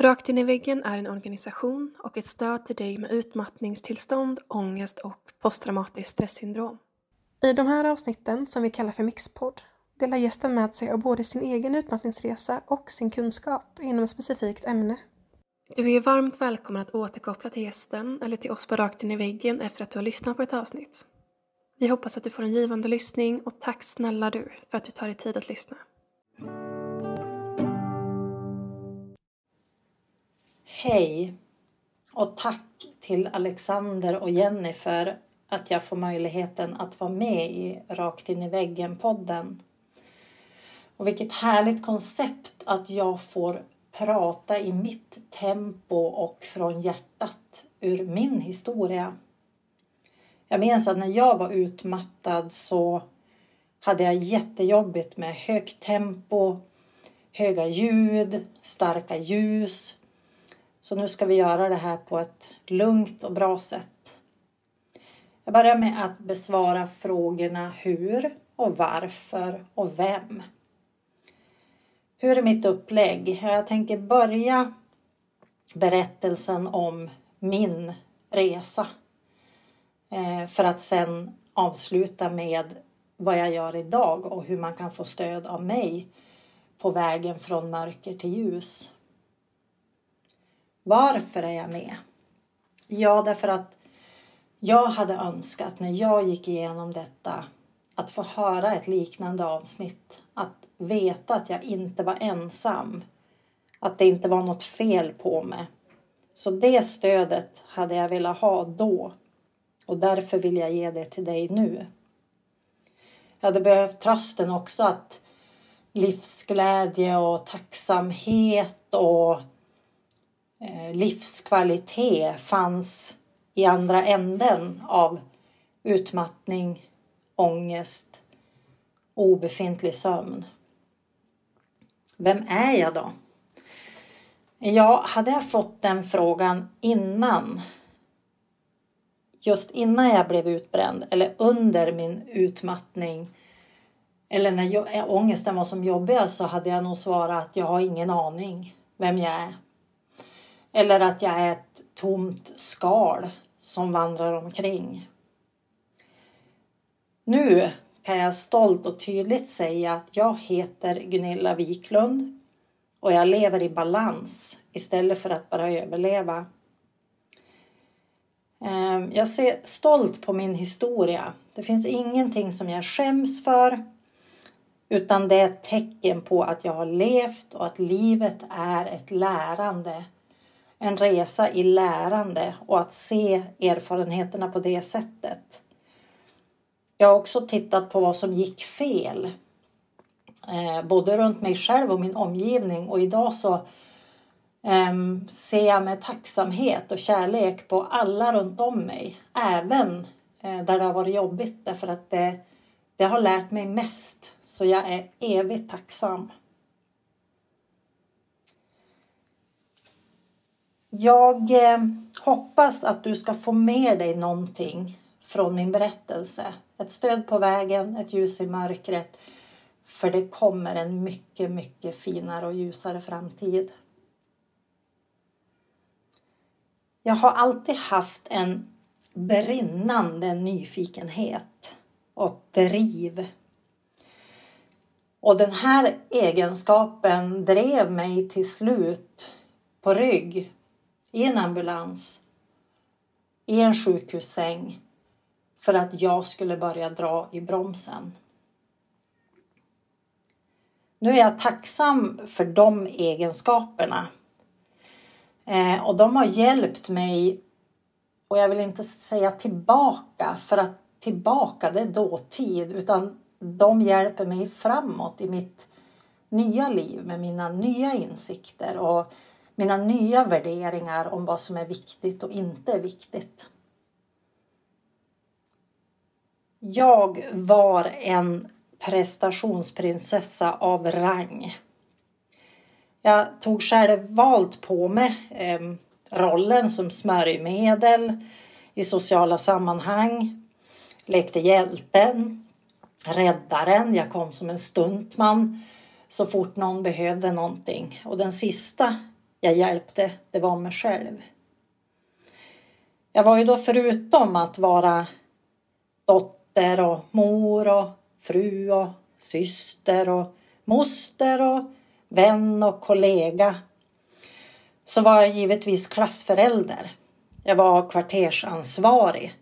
Rakt in i väggen är en organisation och ett stöd till dig med utmattningstillstånd, ångest och posttraumatiskt stresssyndrom. I de här avsnitten, som vi kallar för Mixpodd, delar gästen med sig av både sin egen utmattningsresa och sin kunskap inom ett specifikt ämne. Du är varmt välkommen att återkoppla till gästen eller till oss på Rakt in i väggen efter att du har lyssnat på ett avsnitt. Vi hoppas att du får en givande lyssning och tack snälla du för att du tar dig tid att lyssna. Hej! Och tack till Alexander och Jenny för att jag får möjligheten att vara med i Rakt in i väggen-podden. Och vilket härligt koncept att jag får prata i mitt tempo och från hjärtat ur min historia. Jag minns att när jag var utmattad så hade jag jättejobbigt med högt tempo, höga ljud, starka ljus. Så nu ska vi göra det här på ett lugnt och bra sätt. Jag börjar med att besvara frågorna hur och varför och vem. Hur är mitt upplägg? Jag tänker börja berättelsen om min resa eh, för att sen avsluta med vad jag gör idag och hur man kan få stöd av mig på vägen från mörker till ljus. Varför är jag med? Ja, därför att jag hade önskat när jag gick igenom detta att få höra ett liknande avsnitt. Att veta att jag inte var ensam. Att det inte var något fel på mig. Så det stödet hade jag velat ha då. Och därför vill jag ge det till dig nu. Jag hade behövt trösten också att livsglädje och tacksamhet och Eh, livskvalitet fanns i andra änden av utmattning, ångest och obefintlig sömn. Vem är jag då? Ja, hade jag fått den frågan innan just innan jag blev utbränd eller under min utmattning eller när ångesten var som jobbigast så hade jag nog svarat att jag har ingen aning vem jag är. Eller att jag är ett tomt skal som vandrar omkring. Nu kan jag stolt och tydligt säga att jag heter Gunilla Wiklund och jag lever i balans istället för att bara överleva. Ehm, jag ser stolt på min historia. Det finns ingenting som jag skäms för utan det är ett tecken på att jag har levt och att livet är ett lärande. En resa i lärande och att se erfarenheterna på det sättet. Jag har också tittat på vad som gick fel. Eh, både runt mig själv och min omgivning och idag så um, ser jag med tacksamhet och kärlek på alla runt om mig. Även eh, där det har varit jobbigt därför att det, det har lärt mig mest. Så jag är evigt tacksam. Jag eh, hoppas att du ska få med dig någonting från min berättelse. Ett stöd på vägen, ett ljus i mörkret. För det kommer en mycket, mycket finare och ljusare framtid. Jag har alltid haft en brinnande nyfikenhet och driv. Och den här egenskapen drev mig till slut på rygg i en ambulans i en sjukhussäng för att jag skulle börja dra i bromsen. Nu är jag tacksam för de egenskaperna Eh, och de har hjälpt mig, och jag vill inte säga tillbaka, för att tillbaka det är dåtid, utan de hjälper mig framåt i mitt nya liv med mina nya insikter och mina nya värderingar om vad som är viktigt och inte är viktigt. Jag var en prestationsprinsessa av rang. Jag tog själv valt på mig eh, rollen som smörjmedel i sociala sammanhang. Lekte hjälten, räddaren. Jag kom som en stuntman så fort någon behövde någonting. Och den sista jag hjälpte, det var mig själv. Jag var ju då förutom att vara dotter och mor och fru och syster och moster och vän och kollega så var jag givetvis klassförälder. Jag var kvartersansvarig.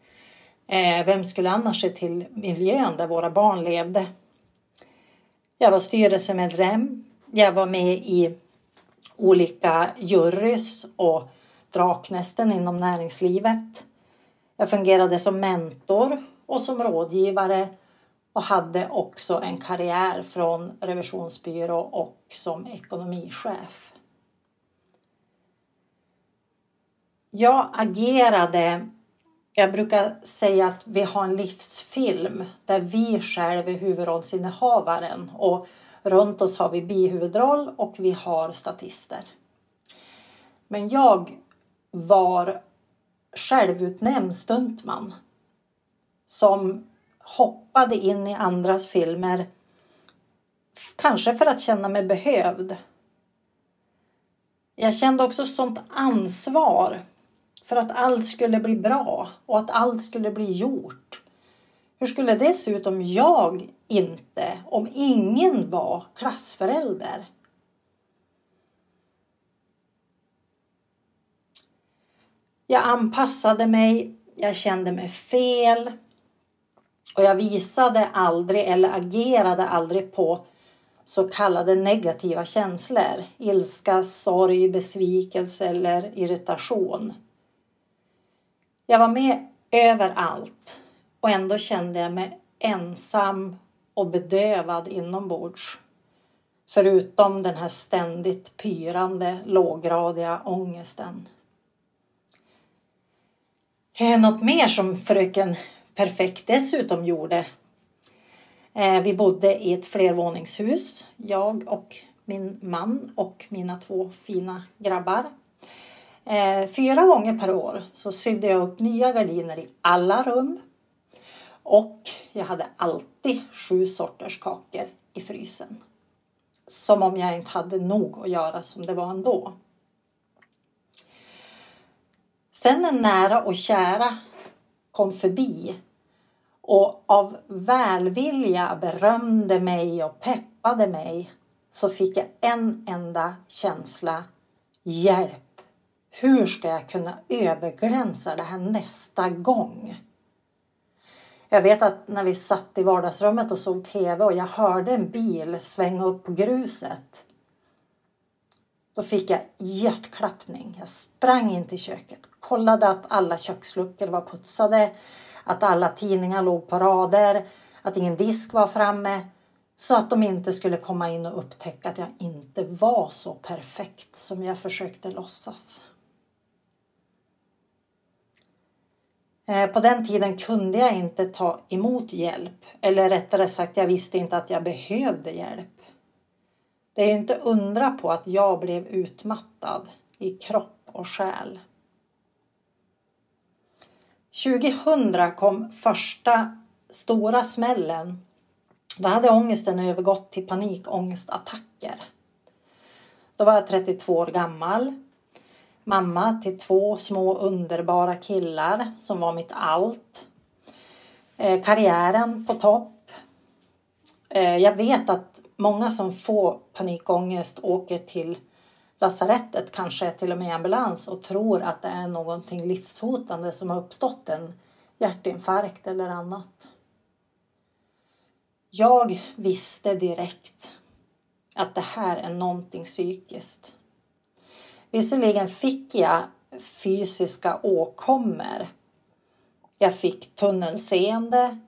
Eh, vem skulle annars se till miljön där våra barn levde? Jag var styrelsemedlem. Jag var med i olika jurys och draknästen inom näringslivet. Jag fungerade som mentor och som rådgivare och hade också en karriär från revisionsbyrå och som ekonomichef. Jag agerade, jag brukar säga att vi har en livsfilm där vi själva är huvudrollsinnehavaren och runt oss har vi bihuvudroll och vi har statister. Men jag var självutnämnd stuntman som hoppade in i andras filmer. Kanske för att känna mig behövd. Jag kände också sånt ansvar för att allt skulle bli bra och att allt skulle bli gjort. Hur skulle det se ut om jag inte, om ingen var klassförälder? Jag anpassade mig, jag kände mig fel och jag visade aldrig eller agerade aldrig på så kallade negativa känslor. Ilska, sorg, besvikelse eller irritation. Jag var med överallt och ändå kände jag mig ensam och bedövad inombords. Förutom den här ständigt pyrande låggradiga ångesten. Något mer som fröken Perfekt dessutom gjorde. Eh, vi bodde i ett flervåningshus, jag och min man och mina två fina grabbar. Eh, fyra gånger per år så sydde jag upp nya gardiner i alla rum. Och jag hade alltid sju sorters kakor i frysen. Som om jag inte hade nog att göra som det var ändå. Sen när nära och kära kom förbi och av välvilja berömde mig och peppade mig så fick jag en enda känsla. Hjälp! Hur ska jag kunna överglänsa det här nästa gång? Jag vet att när vi satt i vardagsrummet och såg TV och jag hörde en bil svänga upp på gruset. Då fick jag hjärtklappning. Jag sprang in till köket, kollade att alla köksluckor var putsade, att alla tidningar låg på rader, att ingen disk var framme. Så att de inte skulle komma in och upptäcka att jag inte var så perfekt som jag försökte låtsas. Eh, på den tiden kunde jag inte ta emot hjälp. Eller rättare sagt, jag visste inte att jag behövde hjälp. Det är inte undra på att jag blev utmattad i kropp och själ. 2000 kom första stora smällen. Då hade ångesten övergått till panikångestattacker. Då var jag 32 år gammal mamma till två små underbara killar som var mitt allt. Eh, karriären på topp. Eh, jag vet att många som får panikångest åker till lasarettet, kanske till och med ambulans och tror att det är någonting livshotande som har uppstått, en hjärtinfarkt eller annat. Jag visste direkt att det här är någonting psykiskt. Visserligen fick jag fysiska åkommor. Jag fick tunnelseende,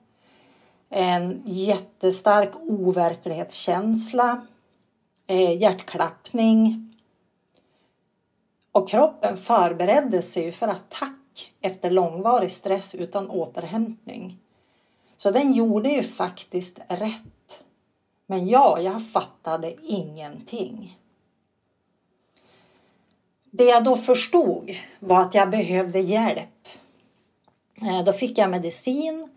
en jättestark overklighetskänsla, eh, hjärtklappning. Och kroppen förberedde sig för attack efter långvarig stress utan återhämtning. Så den gjorde ju faktiskt rätt. Men ja, jag fattade ingenting. Det jag då förstod var att jag behövde hjälp. Eh, då fick jag medicin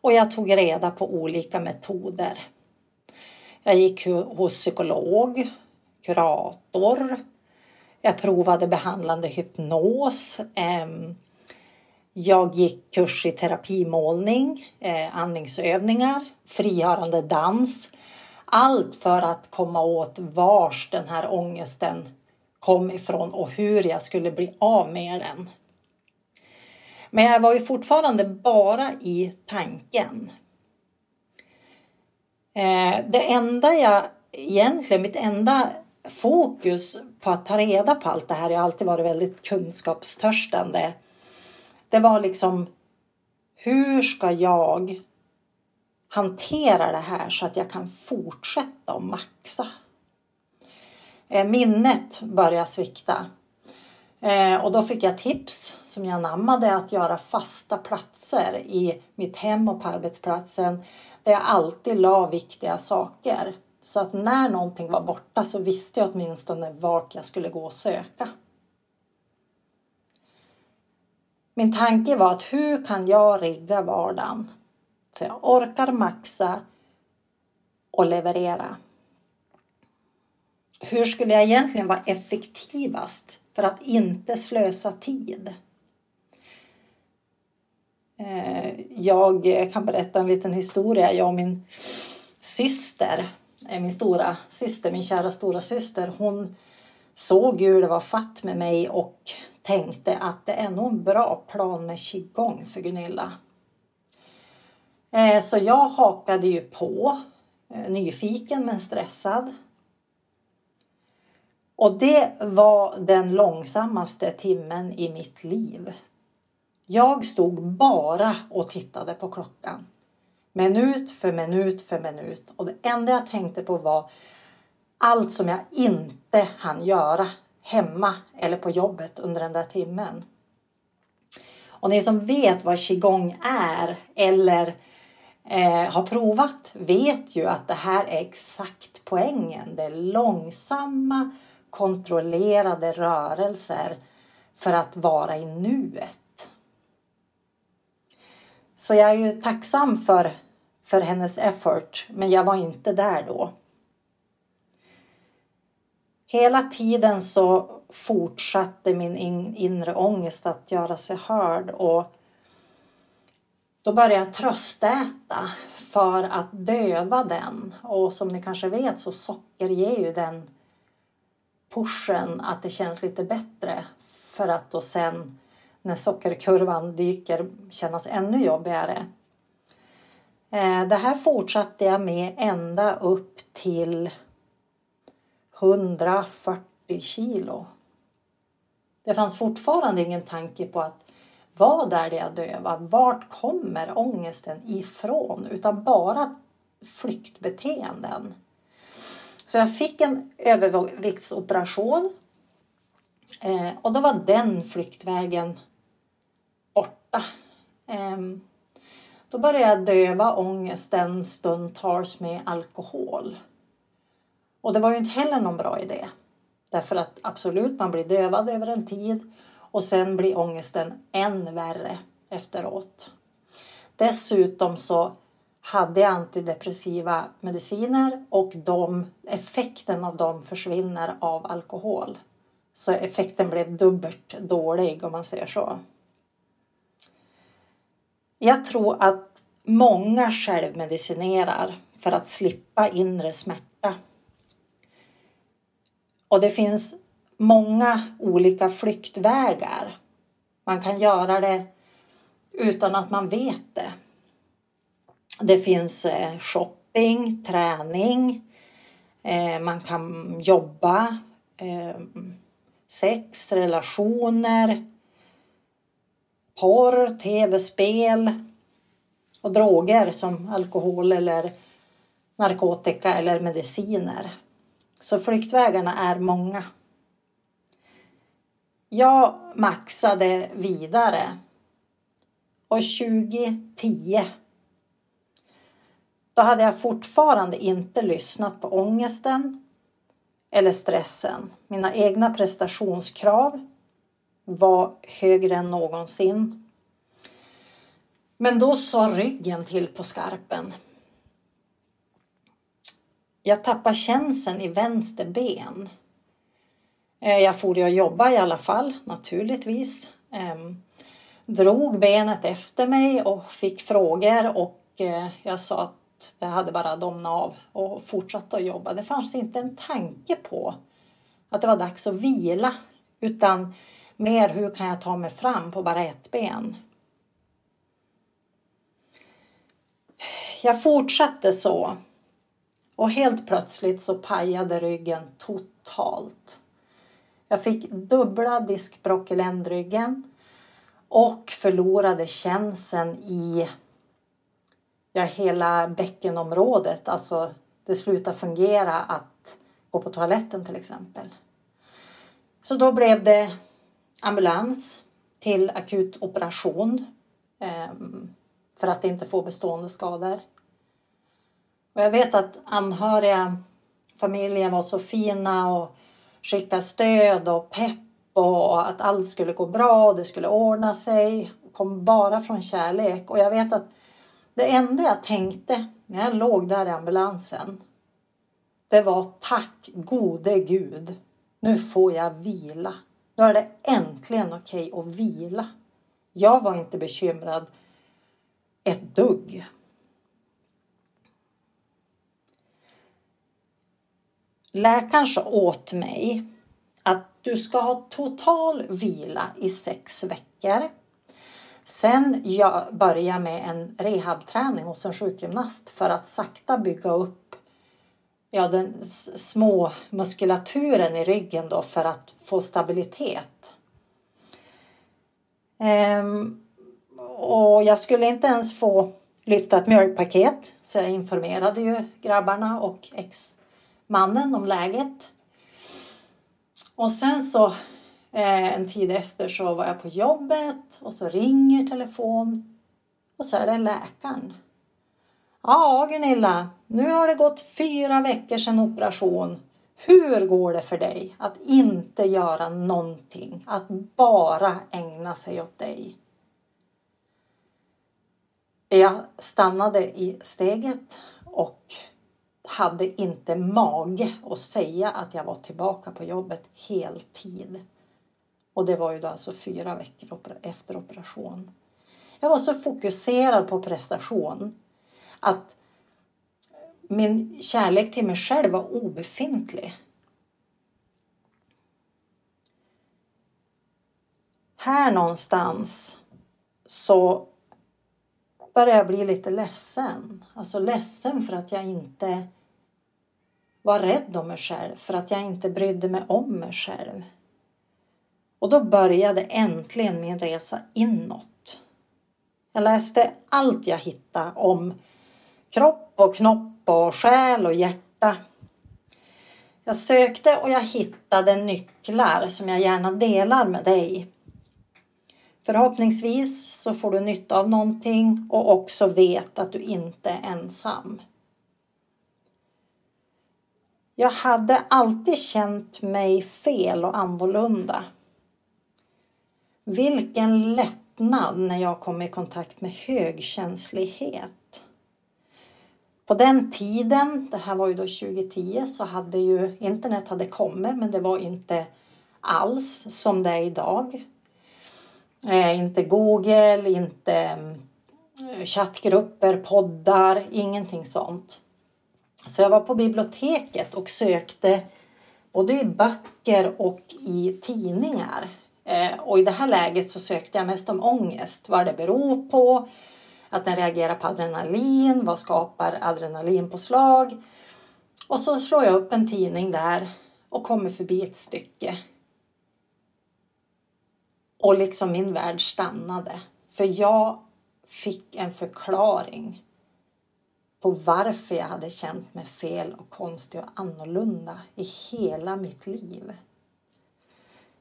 och jag tog reda på olika metoder. Jag gick hos psykolog, kurator, Jag provade behandlande hypnos. Ehm, jag gick kurs i terapimålning, eh, andningsövningar, frigörande dans. Allt för att komma åt vars den här ångesten kom ifrån och hur jag skulle bli av med den. Men jag var ju fortfarande bara i tanken. Eh, det enda jag egentligen, mitt enda fokus på att ta reda på allt det här, jag har alltid varit väldigt kunskapstörstande. Det var liksom hur ska jag hantera det här så att jag kan fortsätta och maxa? Eh, minnet började svikta. Eh, och då fick jag tips som jag anammade att göra fasta platser i mitt hem och på arbetsplatsen där jag alltid la viktiga saker. Så att när någonting var borta så visste jag åtminstone vart jag skulle gå och söka. Min tanke var att hur kan jag rigga vardagen så jag orkar maxa och leverera. Hur skulle jag egentligen vara effektivast för att inte slösa tid? Eh, jag kan berätta en liten historia. Jag och min syster, eh, min stora syster, min kära stora syster, hon såg hur det var fatt med mig och tänkte att det är nog en bra plan med qigong för Gunilla. Eh, så jag hakade ju på, nyfiken men stressad. Och det var den långsammaste timmen i mitt liv. Jag stod bara och tittade på klockan. Minut för minut för minut. Och det enda jag tänkte på var allt som jag inte hann göra hemma eller på jobbet under den där timmen. Och ni som vet vad qigong är eller eh, har provat vet ju att det här är exakt poängen. Det är långsamma kontrollerade rörelser för att vara i nuet. Så jag är ju tacksam för, för hennes effort, men jag var inte där då. Hela tiden så fortsatte min inre ångest att göra sig hörd och då började jag tröstäta för att döva den. Och som ni kanske vet så socker ger ju den pushen att det känns lite bättre för att då sen när sockerkurvan dyker kännas ännu jobbigare. Eh, det här fortsatte jag med ända upp till 140 kilo. Det fanns fortfarande ingen tanke på att vad är det jag dövar? Vart kommer ångesten ifrån? Utan bara flyktbeteenden. Så jag fick en överviktsoperation. Eh, och då var den flyktvägen borta. Eh, då började jag döva ångesten stundtals med alkohol. Och det var ju inte heller någon bra idé. Därför att absolut, man blir dövad över en tid och sen blir ångesten än värre efteråt. Dessutom så hade antidepressiva mediciner och de, effekten av dem försvinner av alkohol. Så effekten blev dubbelt dålig om man säger så. Jag tror att många självmedicinerar för att slippa inre smärta. Och det finns många olika flyktvägar. Man kan göra det utan att man vet det. Det finns eh, shopping, träning, eh, man kan jobba, eh, sex, relationer, porr, tv-spel och droger som alkohol eller narkotika eller mediciner. Så flyktvägarna är många. Jag maxade vidare och 2010 då hade jag fortfarande inte lyssnat på ångesten eller stressen. Mina egna prestationskrav var högre än någonsin. Men då sa ryggen till på skarpen. Jag tappade känseln i vänster ben. Eh, jag for ju att jobba i alla fall, naturligtvis. Ehm, drog benet efter mig och fick frågor och eh, jag sa att det hade bara domnat av och fortsatt att jobba. Det fanns inte en tanke på att det var dags att vila utan mer hur kan jag ta mig fram på bara ett ben. Jag fortsatte så och helt plötsligt så pajade ryggen totalt. Jag fick dubbla diskbråck i ländryggen och förlorade känseln i ja, hela bäckenområdet. Alltså det slutar fungera att gå på toaletten till exempel. Så då blev det ambulans till akut operation eh, för att inte få bestående skador. Och jag vet att anhöriga, familjen var så fina och skickade stöd och pepp och att allt skulle gå bra och det skulle ordna sig. kom bara från kärlek och jag vet att det enda jag tänkte när jag låg där i ambulansen det var tack gode gud. Nu får jag vila. Nu är det äntligen okej okay att vila. Jag var inte bekymrad ett dugg. Läkaren sa åt mig att du ska ha total vila i sex veckor. Sen börja med en rehabträning hos en sjukgymnast för att sakta bygga upp ja, den små muskulaturen i ryggen då för att få stabilitet. Ehm, och jag skulle inte ens få lyfta ett mjölkpaket så jag informerade ju grabbarna och ex-mannen om läget. Och sen så eh, en tid efter så var jag på jobbet och så ringer telefon och så är det läkaren. Ja Gunilla, nu har det gått fyra veckor sedan operation. Hur går det för dig att inte göra någonting? Att bara ägna sig åt dig? Jag stannade i steget och hade inte mage att säga att jag var tillbaka på jobbet heltid. Och det var ju då alltså fyra veckor efter operation. Jag var så fokuserad på prestation att min kärlek till mig själv var obefintlig. Här någonstans så började jag bli lite ledsen. Alltså ledsen för att jag inte var rädd om mig själv, för att jag inte brydde mig om mig själv. Och då började äntligen min resa inåt. Jag läste allt jag hittade om kropp och knopp och själ och hjärta. Jag sökte och jag hittade nycklar som jag gärna delar med dig. Förhoppningsvis så får du nytta av någonting och också vet att du inte är ensam. Jag hade alltid känt mig fel och annorlunda. Vilken lättnad när jag kom i kontakt med högkänslighet. På den tiden, det här var ju då 2010, så hade ju internet hade kommit men det var inte alls som det är idag. Eh, inte Google, inte eh, chattgrupper, poddar, ingenting sånt. Så jag var på biblioteket och sökte både i böcker och i tidningar. Eh, och i det här läget så sökte jag mest om ångest, vad det beror på, att den reagerar på adrenalin, vad skapar adrenalinpåslag? Och så slår jag upp en tidning där och kommer förbi ett stycke. Och liksom min värld stannade. För jag fick en förklaring på varför jag hade känt mig fel och konstig och annorlunda i hela mitt liv.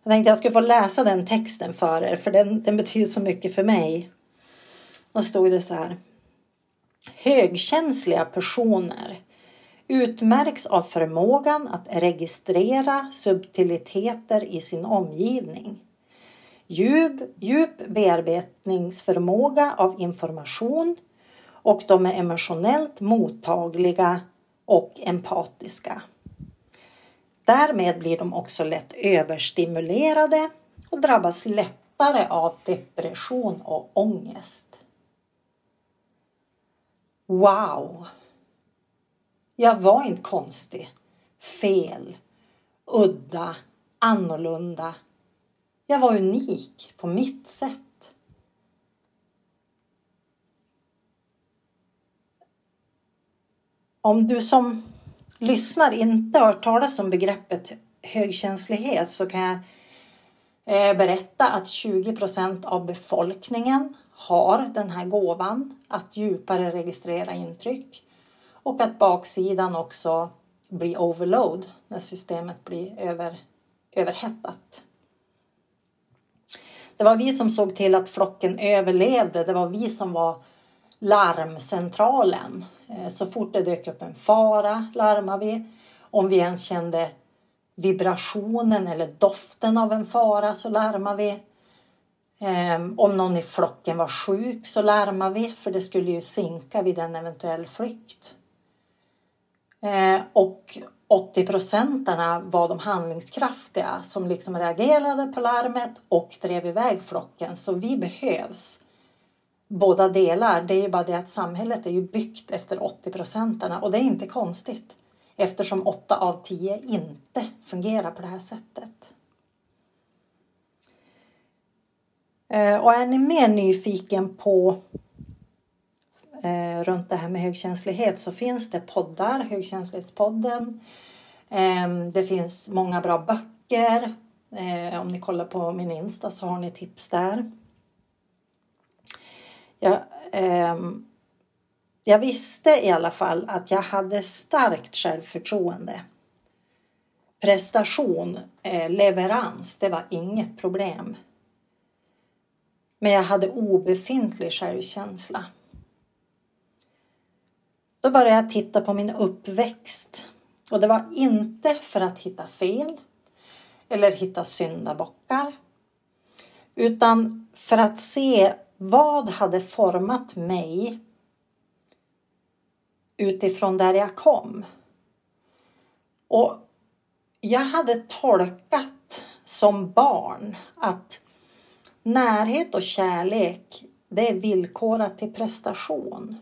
Jag tänkte jag skulle få läsa den texten för er för den, den betyder så mycket för mig. Då stod det så här. Högkänsliga personer utmärks av förmågan att registrera subtiliteter i sin omgivning. Djup, djup bearbetningsförmåga av information och de är emotionellt mottagliga och empatiska. Därmed blir de också lätt överstimulerade och drabbas lättare av depression och ångest. Wow! Jag var inte konstig, fel, udda, annorlunda. Jag var unik på mitt sätt. Om du som Mm. lyssnar inte har hört talas om begreppet högkänslighet så kan jag eh, berätta att 20 procent av befolkningen har den här gåvan att djupare registrera intryck och att baksidan också blir overload när systemet blir över, överhettat. Det var vi som såg till att flocken överlevde. Det var vi som var larmcentralen. Eh, så fort det dök upp en fara larmade vi. Om vi ens kände vibrationen eller doften av en fara så larmade vi. Ehm, om någon i flocken var sjuk så larmade vi för det skulle ju sinka vid en eventuell flykt. Eh, och 80 procentarna var de handlingskraftiga som liksom reagerade på larmet och drev iväg flocken. Så vi behövs båda delar. Det är ju bara det att samhället är ju byggt efter 80 procenterna och det är inte konstigt eftersom 8 av 10 inte fungerar på det här sättet. Eh, och är ni mer nyfiken på eh, runt det här med högkänslighet så finns det poddar, Högkänslighetspodden. Eh, det finns många bra böcker. Eh, om ni kollar på min Insta så har ni tips där. Jag, eh, jag visste i alla fall att jag hade starkt självförtroende. Prestation, eh, leverans, det var inget problem. Men jag hade obefintlig självkänsla. Då började jag titta på min uppväxt. Och det var inte för att hitta fel eller hitta syndabockar. Utan för att se vad hade format mig utifrån där jag kom? Och jag hade tolkat som barn att närhet och kärlek det är villkorat till prestation.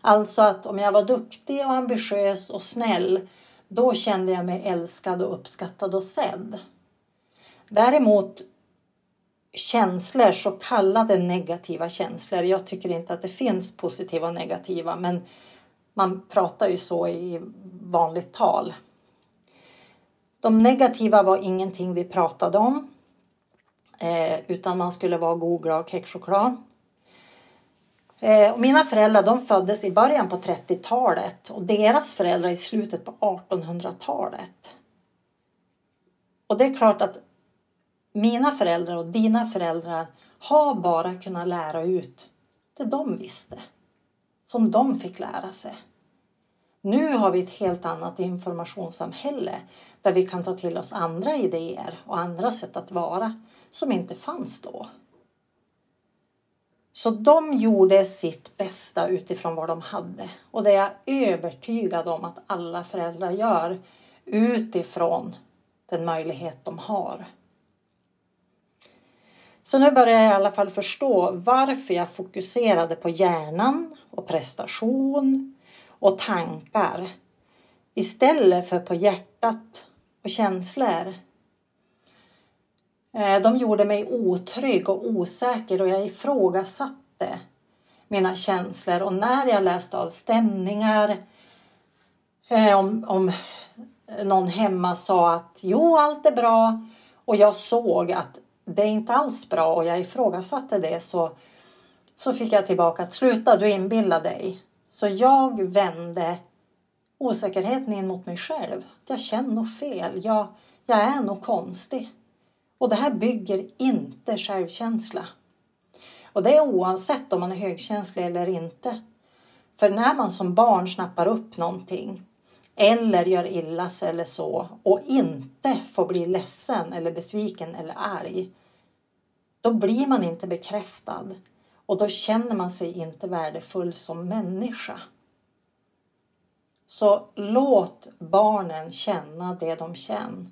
Alltså att om jag var duktig och ambitiös och snäll då kände jag mig älskad och uppskattad och sedd. Däremot känslor, så kallade negativa känslor. Jag tycker inte att det finns positiva och negativa men man pratar ju så i vanligt tal. De negativa var ingenting vi pratade om. Eh, utan man skulle vara god, glad kexchoklad. Eh, och mina föräldrar de föddes i början på 30-talet och deras föräldrar i slutet på 1800-talet. Och det är klart att mina föräldrar och dina föräldrar har bara kunnat lära ut det de visste. Som de fick lära sig. Nu har vi ett helt annat informationssamhälle där vi kan ta till oss andra idéer och andra sätt att vara som inte fanns då. Så de gjorde sitt bästa utifrån vad de hade och det är jag övertygad om att alla föräldrar gör utifrån den möjlighet de har. Så nu börjar jag i alla fall förstå varför jag fokuserade på hjärnan och prestation och tankar istället för på hjärtat och känslor. Eh, de gjorde mig otrygg och osäker och jag ifrågasatte mina känslor och när jag läste av stämningar eh, om, om någon hemma sa att jo, allt är bra och jag såg att det är inte alls bra och jag ifrågasatte det så, så fick jag tillbaka att sluta, du inbillar dig. Så jag vände osäkerheten in mot mig själv. Jag känner nog fel. Jag, jag är nog konstig. Och det här bygger inte självkänsla. Och det är oavsett om man är högkänslig eller inte. För när man som barn snappar upp någonting eller gör illa sig eller så och inte får bli ledsen eller besviken eller arg. Då blir man inte bekräftad och då känner man sig inte värdefull som människa. Så låt barnen känna det de känner.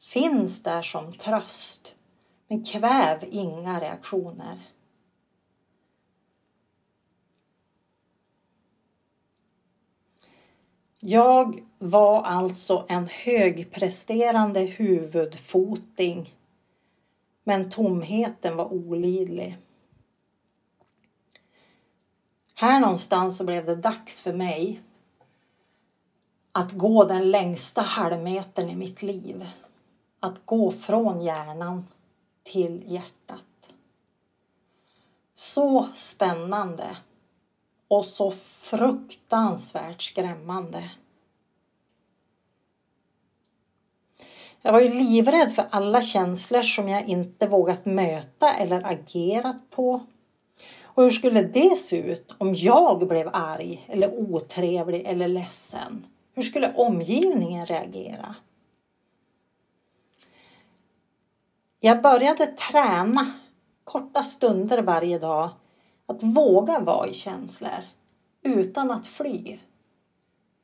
Finns där som tröst. Men kväv inga reaktioner. Jag var alltså en högpresterande huvudfoting. Men tomheten var olidlig. Här någonstans så blev det dags för mig att gå den längsta halvmetern i mitt liv. Att gå från hjärnan till hjärtat. Så spännande och så fruktansvärt skrämmande. Jag var ju livrädd för alla känslor som jag inte vågat möta eller agerat på. Och hur skulle det se ut om jag blev arg eller otrevlig eller ledsen? Hur skulle omgivningen reagera? Jag började träna korta stunder varje dag att våga vara i känslor utan att fly.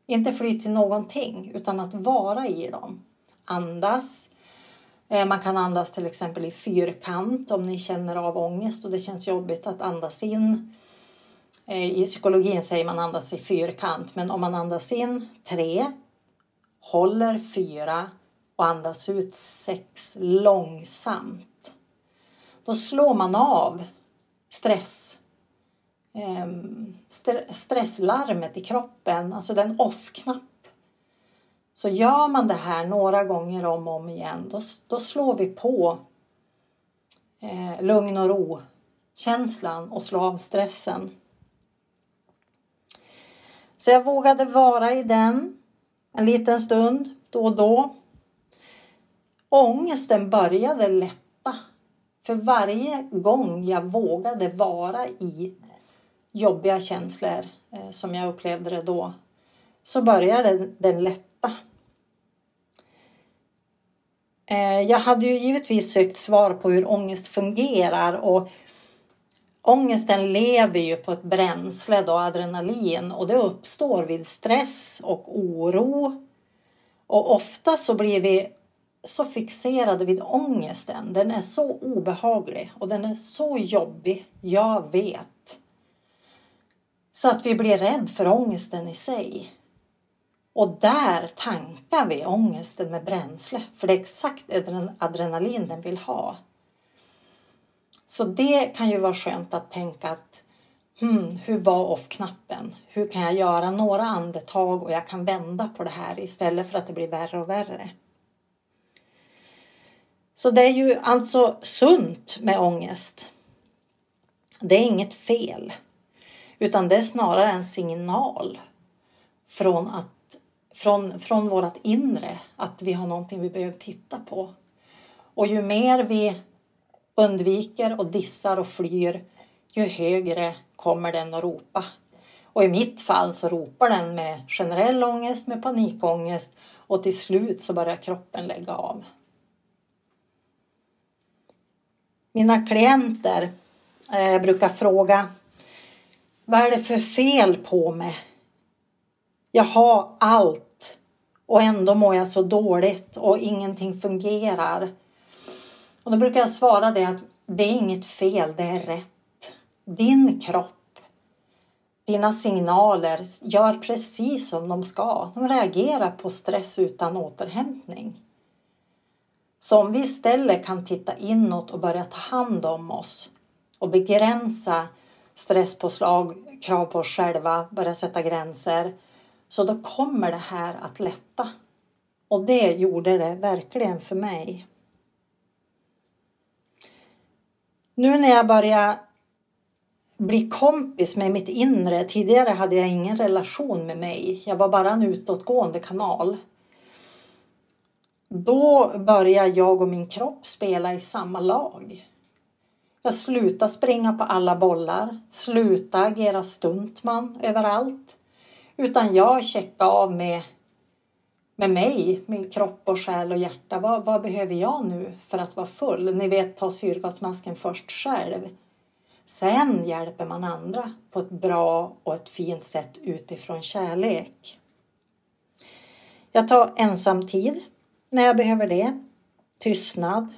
Inte fly till någonting utan att vara i dem. Andas. Eh, man kan andas till exempel i fyrkant om ni känner av ångest och det känns jobbigt att andas in. Eh, I psykologin säger man andas i fyrkant men om man andas in tre, håller fyra och andas ut sex långsamt. Då slår man av stress Ehm, stresslarmet i kroppen, alltså den off-knapp. Så gör man det här några gånger om och om igen, då, då slår vi på eh, lugn och ro känslan och slår av stressen. Så jag vågade vara i den en liten stund då och då. Ångesten började lätta för varje gång jag vågade vara i jobbiga känslor eh, som jag upplevde det då så började den lätta. Eh, jag hade ju givetvis sökt svar på hur ångest fungerar och ångesten lever ju på ett bränsle då, adrenalin och det uppstår vid stress och oro. Och ofta så blir vi så fixerade vid ångesten. Den är så obehaglig och den är så jobbig. Jag vet. Så att vi blir rädd för ångesten i sig. Och där tankar vi ångesten med bränsle. För det är exakt adrenalin den vill ha. Så det kan ju vara skönt att tänka att hmm, hur var off-knappen? Hur kan jag göra några andetag och jag kan vända på det här istället för att det blir värre och värre. Så det är ju alltså sunt med ångest. Det är inget fel. Utan det är snarare en signal från, att, från, från vårt inre att vi har någonting vi behöver titta på. Och ju mer vi undviker och dissar och flyr, ju högre kommer den att ropa. Och i mitt fall så ropar den med generell ångest, med panikångest och till slut så börjar kroppen lägga av. Mina klienter eh, brukar fråga vad är det för fel på mig? Jag har allt och ändå mår jag så dåligt och ingenting fungerar. Och då brukar jag svara det att det är inget fel, det är rätt. Din kropp, dina signaler gör precis som de ska. De reagerar på stress utan återhämtning. Så om vi istället kan titta inåt och börja ta hand om oss och begränsa stresspåslag, krav på oss själva, börja sätta gränser. Så då kommer det här att lätta. Och det gjorde det verkligen för mig. Nu när jag börjar bli kompis med mitt inre. Tidigare hade jag ingen relation med mig. Jag var bara en utåtgående kanal. Då börjar jag och min kropp spela i samma lag. Jag slutar springa på alla bollar, slutade agera stuntman överallt. Utan jag checkar av med, med mig, min kropp och själ och hjärta. Vad, vad behöver jag nu för att vara full? Ni vet, ta syrgasmasken först själv. Sen hjälper man andra på ett bra och ett fint sätt utifrån kärlek. Jag tar ensamtid när jag behöver det. Tystnad.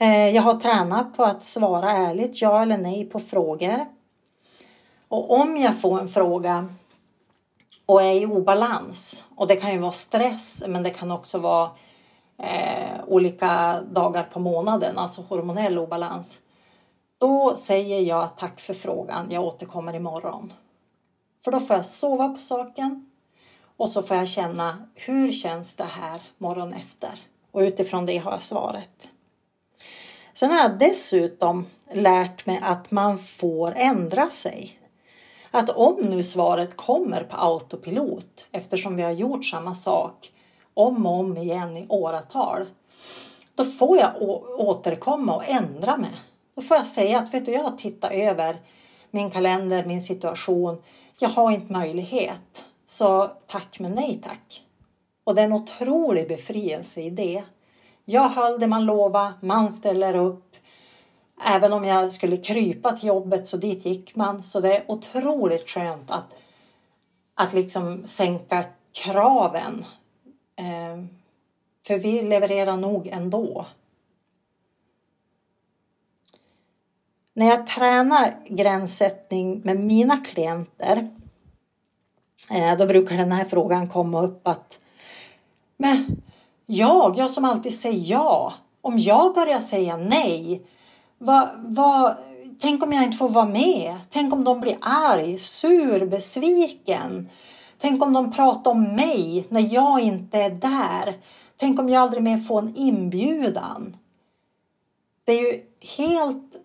Eh, jag har tränat på att svara ärligt ja eller nej på frågor. Och om jag får en fråga och är i obalans och det kan ju vara stress men det kan också vara eh, olika dagar på månaden, alltså hormonell obalans. Då säger jag tack för frågan, jag återkommer imorgon. För då får jag sova på saken och så får jag känna hur känns det här morgon efter? Och utifrån det har jag svaret. Sen har jag dessutom lärt mig att man får ändra sig. Att om nu svaret kommer på autopilot eftersom vi har gjort samma sak om och om igen i åratal. Då får jag återkomma och ändra mig. Då får jag säga att vet du, jag har tittat över min kalender, min situation. Jag har inte möjlighet. Så tack men nej tack. Och det är en otrolig befrielse i det. Jag höll det man lovade, man ställer upp. Även om jag skulle krypa till jobbet så dit gick man. Så det är otroligt skönt att, att liksom sänka kraven. Eh, för vi levererar nog ändå. När jag tränar gränssättning med mina klienter eh, då brukar den här frågan komma upp att men jag, jag som alltid säger ja, om jag börjar säga nej, vad, vad, tänk om jag inte får vara med? Tänk om de blir arg, sur, besviken? Tänk om de pratar om mig när jag inte är där? Tänk om jag aldrig mer får en inbjudan? Det är ju helt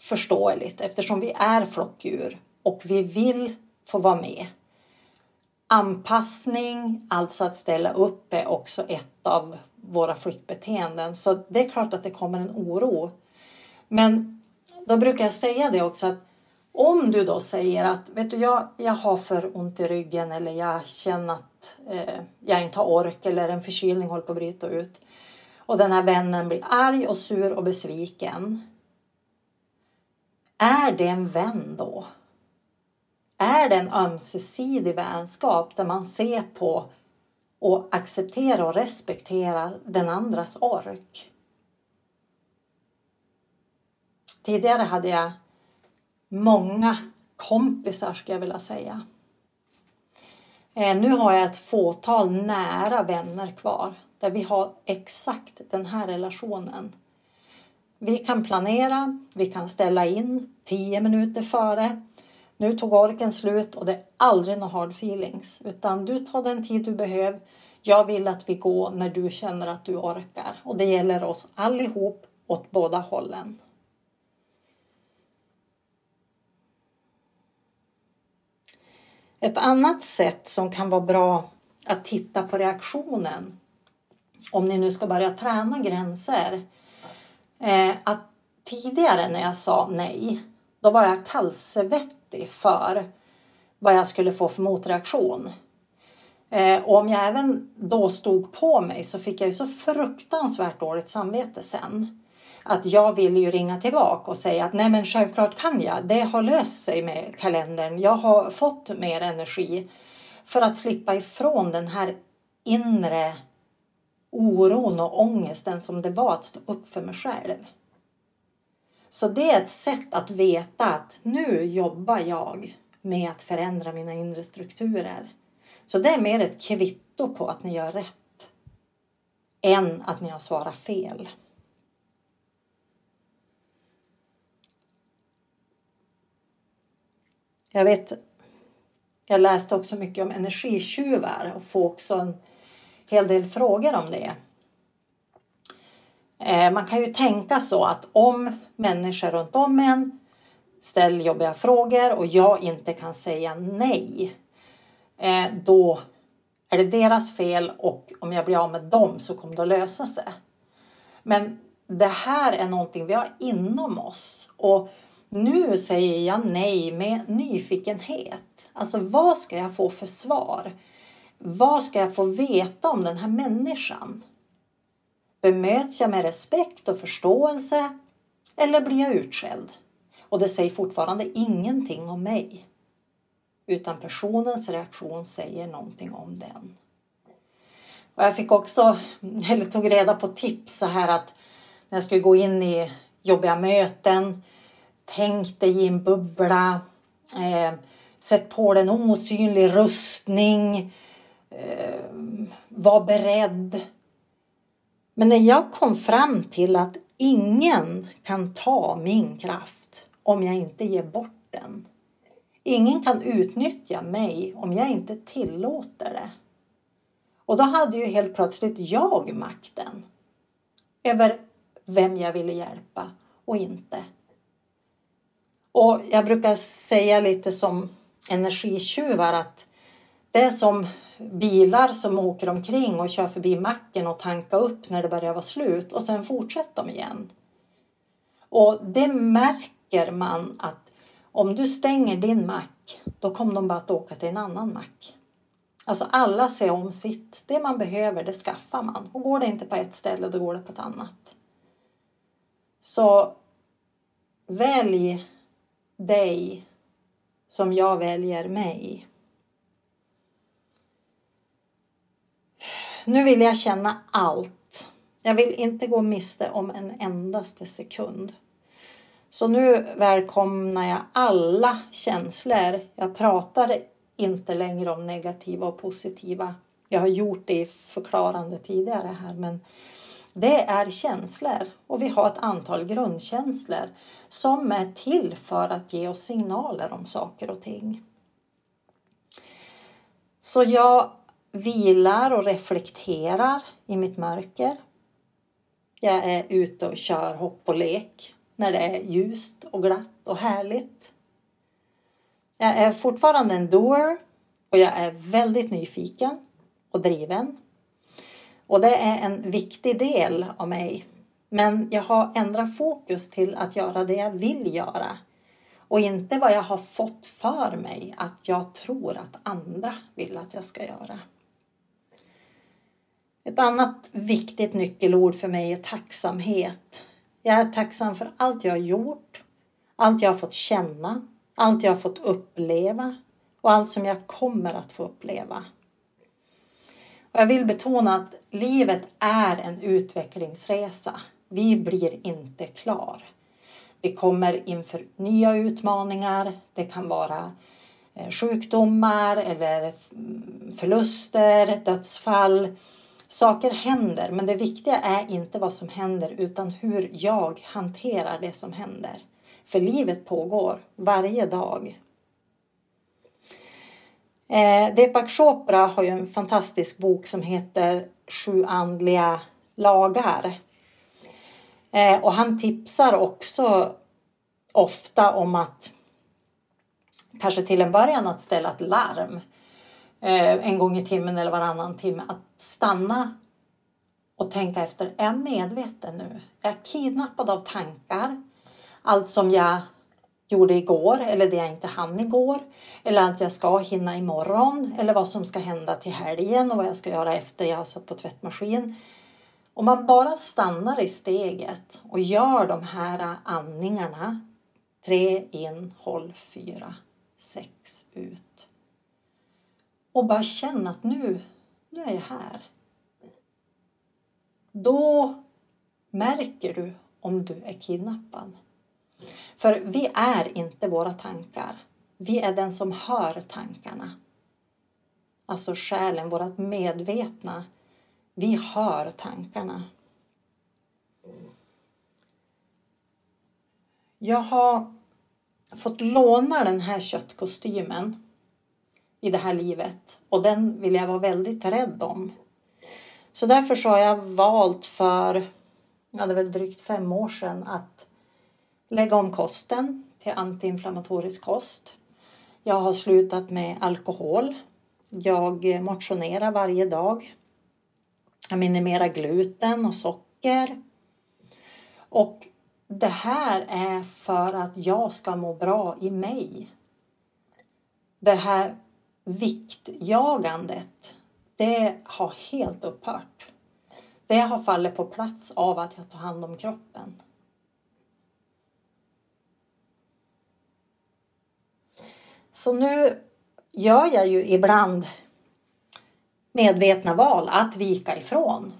förståeligt eftersom vi är flockdjur och vi vill få vara med. Anpassning, alltså att ställa upp, är också ett av våra flyktbeteenden. Så det är klart att det kommer en oro. Men då brukar jag säga det också att om du då säger att vet du, jag, jag har för ont i ryggen eller jag känner att eh, jag inte har ork eller en förkylning håller på att bryta ut och den här vännen blir arg och sur och besviken. Är det en vän då? Är det en ömsesidig vänskap där man ser på och accepterar och respekterar den andras ork? Tidigare hade jag många kompisar skulle jag vilja säga. Eh, nu har jag ett fåtal nära vänner kvar där vi har exakt den här relationen. Vi kan planera, vi kan ställa in tio minuter före. Nu tog orken slut och det är aldrig några hard feelings utan du tar den tid du behöver. Jag vill att vi går när du känner att du orkar och det gäller oss allihop åt båda hållen. Ett annat sätt som kan vara bra att titta på reaktionen om ni nu ska börja träna gränser. Eh, att tidigare när jag sa nej, då var jag kallsvettig för vad jag skulle få för motreaktion. Eh, och om jag även då stod på mig så fick jag ju så fruktansvärt dåligt samvete sen att jag ville ju ringa tillbaka och säga att nej men självklart kan jag. Det har löst sig med kalendern. Jag har fått mer energi för att slippa ifrån den här inre oron och ångesten som det var att stå upp för mig själv. Så det är ett sätt att veta att nu jobbar jag med att förändra mina inre strukturer. Så det är mer ett kvitto på att ni gör rätt än att ni har svarat fel. Jag vet, jag läste också mycket om energitjuvar och får också en hel del frågor om det. Eh, man kan ju tänka så att om människor runt om en ställer jobbiga frågor och jag inte kan säga nej. Eh, då är det deras fel och om jag blir av med dem så kommer det att lösa sig. Men det här är någonting vi har inom oss och nu säger jag nej med nyfikenhet. Alltså vad ska jag få för svar? Vad ska jag få veta om den här människan? Bemöts jag med respekt och förståelse eller blir jag utskälld? Och det säger fortfarande ingenting om mig. Utan personens reaktion säger någonting om den. Och jag fick också, eller tog reda på tips så här att när jag skulle gå in i jobbiga möten, tänk dig i en bubbla, eh, sätt på dig en osynlig rustning, eh, var beredd. Men när jag kom fram till att ingen kan ta min kraft om jag inte ger bort den. Ingen kan utnyttja mig om jag inte tillåter det. Och då hade ju helt plötsligt jag makten över vem jag ville hjälpa och inte. Och jag brukar säga lite som energitjuvar att det är som bilar som åker omkring och kör förbi macken och tankar upp när det börjar vara slut och sen fortsätter de igen. Och det märker man att om du stänger din mack, då kommer de bara att åka till en annan mack. Alltså alla ser om sitt. Det man behöver, det skaffar man. Och går det inte på ett ställe, då går det på ett annat. Så välj dig som jag väljer mig. Nu vill jag känna allt. Jag vill inte gå miste om en endaste sekund. Så nu välkomnar jag alla känslor. Jag pratar inte längre om negativa och positiva. Jag har gjort det i förklarande tidigare här men det är känslor och vi har ett antal grundkänslor som är till för att ge oss signaler om saker och ting. Så jag vilar och reflekterar i mitt mörker. Jag är ute och kör hopp och lek när det är ljust och glatt och härligt. Jag är fortfarande en doer och jag är väldigt nyfiken och driven. Och det är en viktig del av mig. Men jag har ändrat fokus till att göra det jag vill göra och inte vad jag har fått för mig att jag tror att andra vill att jag ska göra. Ett annat viktigt nyckelord för mig är tacksamhet. Jag är tacksam för allt jag har gjort, allt jag har fått känna, allt jag har fått uppleva och allt som jag kommer att få uppleva. Och jag vill betona att livet är en utvecklingsresa. Vi blir inte klar. Vi kommer inför nya utmaningar. Det kan vara eh, sjukdomar eller mm, förluster, dödsfall. Saker händer, men det viktiga är inte vad som händer utan hur jag hanterar det som händer. För livet pågår varje dag. Eh, Deepak Chopra har ju en fantastisk bok som heter Sju andliga lagar. Eh, och han tipsar också ofta om att kanske till en början att ställa ett larm eh, Eh, en gång i timmen eller varannan timme. Att stanna och tänka efter. Är jag medveten nu? Är jag kidnappad av tankar? Allt som jag gjorde igår eller det jag inte hann igår. Eller allt jag ska hinna imorgon. Eller vad som ska hända till helgen och vad jag ska göra efter jag har satt på tvättmaskin. Om man bara stannar i steget och gör de här andningarna. Tre in, håll fyra, sex ut. Och bara känna att nu, nu är jag här. Då märker du om du är kidnappad. För vi är inte våra tankar. Vi är den som hör tankarna. Alltså själen, vårt medvetna. Vi hör tankarna. Jag har fått låna den här köttkostymen i det här livet och den vill jag vara väldigt rädd om. Så därför så har jag valt för, ja det är väl drygt fem år sedan att lägga om kosten till antiinflammatorisk kost. Jag har slutat med alkohol. Jag motionerar varje dag. Jag minimerar gluten och socker. Och det här är för att jag ska må bra i mig. Det här viktjagandet, det har helt upphört. Det har fallit på plats av att jag tar hand om kroppen. Så nu gör jag ju ibland medvetna val att vika ifrån.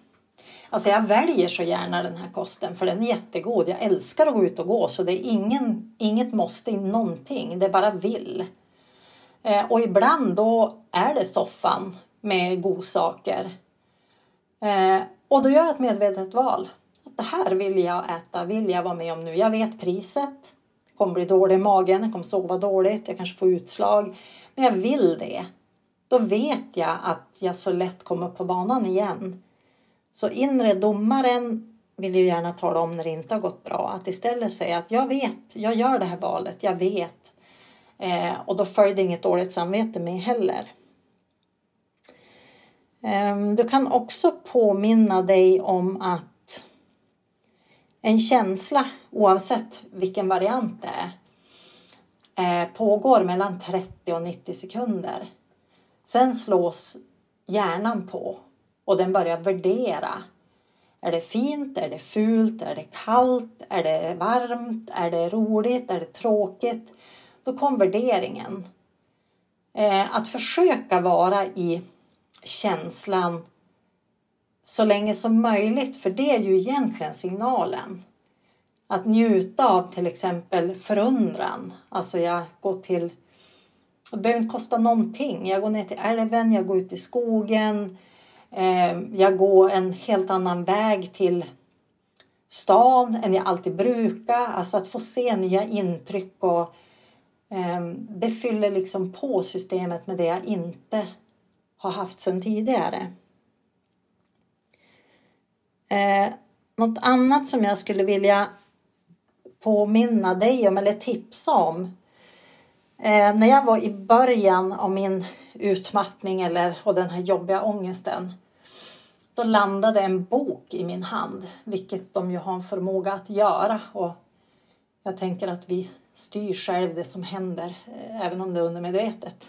Alltså jag väljer så gärna den här kosten för den är jättegod. Jag älskar att gå ut och gå så det är ingen, inget måste i någonting. Det bara vill. Eh, och ibland då är det soffan med godsaker. Eh, och då gör jag ett medvetet val. Att det här vill jag äta, vill jag vara med om nu. Jag vet priset. Jag kommer bli dålig i magen, jag kommer sova dåligt, jag kanske får utslag. Men jag vill det. Då vet jag att jag så lätt kommer på banan igen. Så inre domaren vill ju gärna tala om när det inte har gått bra. Att istället säga att jag vet, jag gör det här valet, jag vet. Eh, och då följde inget dåligt samvete med heller. Eh, du kan också påminna dig om att en känsla, oavsett vilken variant det är, eh, pågår mellan 30 och 90 sekunder. Sen slås hjärnan på och den börjar värdera. Är det fint? Är det fult? Är det kallt? Är det varmt? Är det roligt? Är det tråkigt? Då kom värderingen. Eh, att försöka vara i känslan så länge som möjligt, för det är ju egentligen signalen. Att njuta av till exempel förundran. Alltså jag går till, det behöver inte kosta någonting. Jag går ner till älven, jag går ut i skogen, Eh, jag går en helt annan väg till stan än jag alltid brukar. Alltså att få se nya intryck och Ehm, det fyller liksom på systemet med det jag inte har haft sedan tidigare. Eh, något annat som jag skulle vilja påminna dig om eller tipsa om. Eh, när jag var i början av min utmattning eller, och den här jobbiga ångesten då landade en bok i min hand, vilket de ju har en förmåga att göra. Och jag tänker att vi styr själv det som händer, eh, även om det är undermedvetet.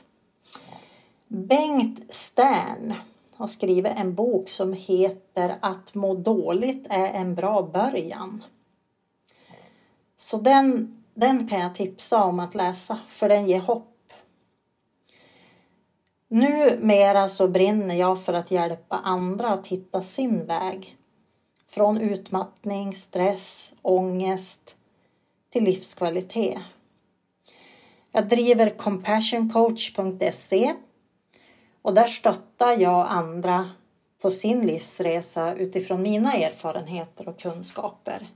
Bengt Stern har skrivit en bok som heter Att må dåligt är en bra början. Så den, den kan jag tipsa om att läsa, för den ger hopp Numera så brinner jag för att hjälpa andra att hitta sin väg. Från utmattning, stress, ångest till livskvalitet. Jag driver compassioncoach.se och där stöttar jag andra på sin livsresa utifrån mina erfarenheter och kunskaper.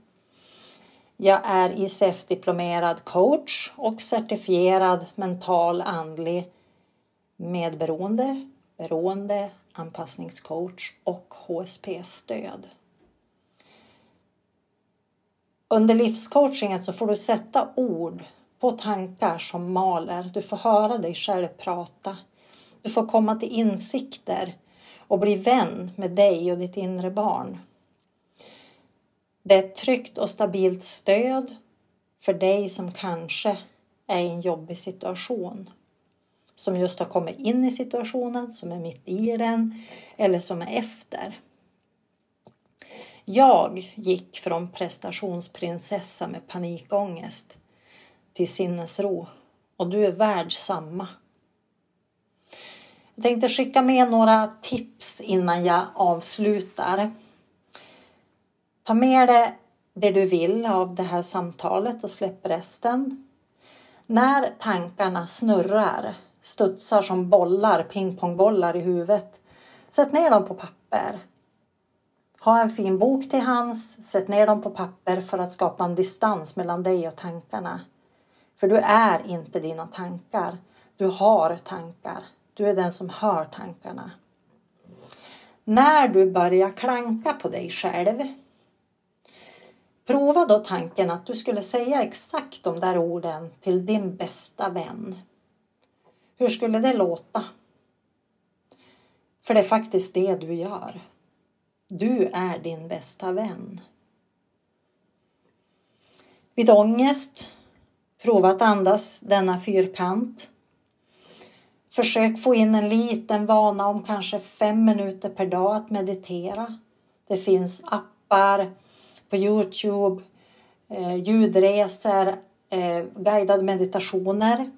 Jag är ICF-diplomerad coach och certifierad mental andlig medberoende, beroende, anpassningscoach och HSP-stöd. Under livscoachingen så får du sätta ord på tankar som maler. Du får höra dig själv prata. Du får komma till insikter och bli vän med dig och ditt inre barn. Det är ett tryggt och stabilt stöd för dig som kanske är i en jobbig situation som just har kommit in i situationen, som är mitt i den eller som är efter. Jag gick från prestationsprinsessa med panikångest till sinnesro och du är värd samma. Jag tänkte skicka med några tips innan jag avslutar. Ta med dig det du vill av det här samtalet och släpp resten. När tankarna snurrar studsar som bollar, pingpongbollar i huvudet. Sätt ner dem på papper. Ha en fin bok till hands, sätt ner dem på papper för att skapa en distans mellan dig och tankarna. För du är inte dina tankar. Du har tankar. Du är den som hör tankarna. När du börjar klanka på dig själv Prova då tanken att du skulle säga exakt de där orden till din bästa vän hur skulle det låta? För det är faktiskt det du gör. Du är din bästa vän. Vid ångest, prova att andas denna fyrkant. Försök få in en liten vana om kanske fem minuter per dag att meditera. Det finns appar på Youtube, eh, ljudresor, eh, guidade meditationer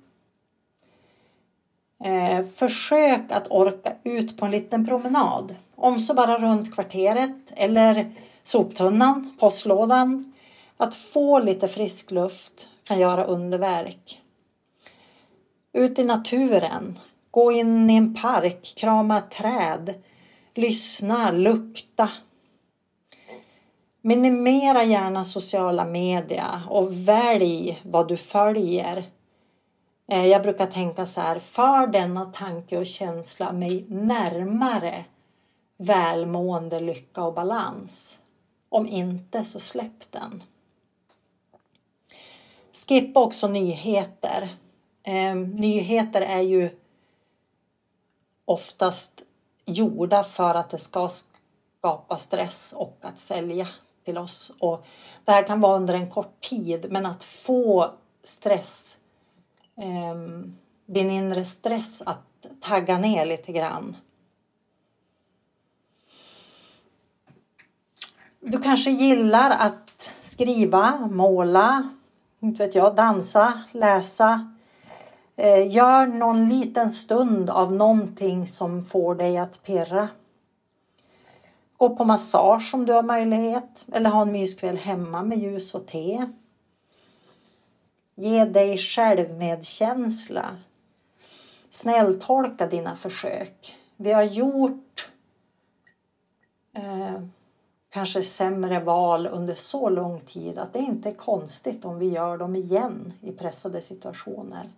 eh, försök att orka ut på en liten promenad. Om så bara runt kvarteret eller soptunnan, postlådan. Att få lite frisk luft kan göra underverk. Ut i naturen. Gå in i en park, krama ett träd. Lyssna, lukta. Minimera gärna sociala media och välj vad du följer. Eh, jag brukar tänka så här, för denna tanke och känsla mig närmare välmående, lycka och balans. Om inte så släpp den. Skippa också nyheter. Eh, nyheter är ju oftast gjorda för att det ska skapa stress och att sälja till oss. Och det här kan vara under en kort tid men att få stress, eh, din inre stress att tagga ner lite grann. Du kanske gillar att skriva, måla, inte vet jag, dansa, läsa. Eh, gör någon liten stund av någonting som får dig att pirra. Gå på massage om du har möjlighet eller ha en myskväll hemma med ljus och te. Ge dig självmedkänsla. Snälltolka dina försök. Vi har gjort eh, kanske sämre val under så lång tid att det inte är konstigt om vi gör dem igen i pressade situationer.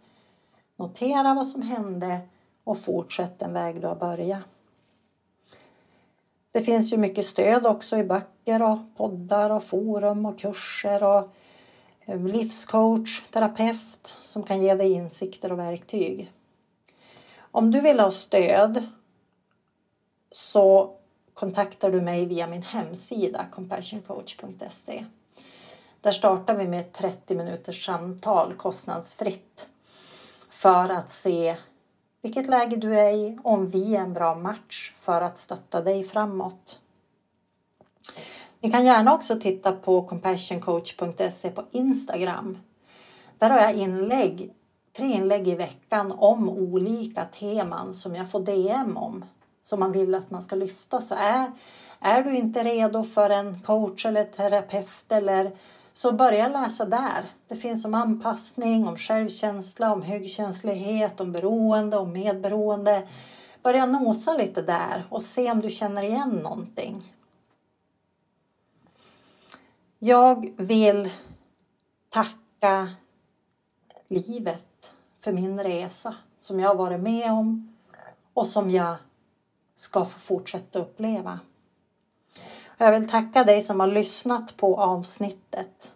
Notera vad som hände och fortsätt den väg du har börjat. Det finns ju mycket stöd också i böcker och poddar och forum och kurser och eh, livscoach, terapeut som kan ge dig insikter och verktyg. Om du vill ha stöd så kontaktar du mig via min hemsida compassioncoach.se. Där startar vi med ett 30 minuters samtal kostnadsfritt för att se vilket läge du är i, om vi är en bra match för att stötta dig framåt. Ni kan gärna också titta på compassioncoach.se på Instagram. Där har jag inlägg, tre inlägg i veckan om olika teman som jag får DM om som man vill att man ska lyfta. Så är, är du inte redo för en coach eller terapeut eller så börja läsa där. Det finns om anpassning, om självkänsla, om högkänslighet, om beroende, om medberoende. Börja nosa lite där och se om du känner igen någonting. Jag vill tacka livet för min resa som jag har varit med om och som jag ska få fortsätta uppleva. Jag vill tacka dig som har lyssnat på avsnittet.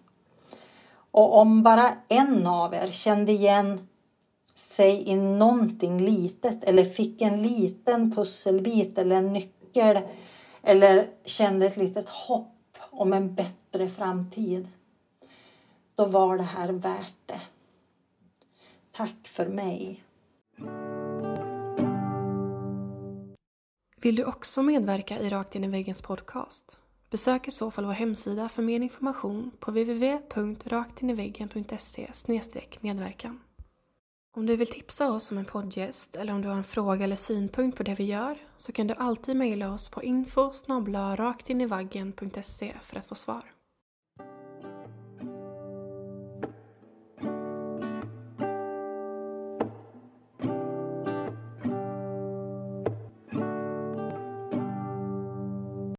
Och om bara en av er kände igen sig i någonting litet eller fick en liten pusselbit eller en nyckel eller kände ett litet hopp om en bättre framtid. Då var det här värt det. Tack för mig. Vill du också medverka i Rakt in i väggens podcast? Besök i så fall vår hemsida för mer information på www.raktiniväggen.se medverkan. Om du vill tipsa oss om en poddgäst eller om du har en fråga eller synpunkt på det vi gör så kan du alltid mejla oss på info raktinivaggen.se för att få svar.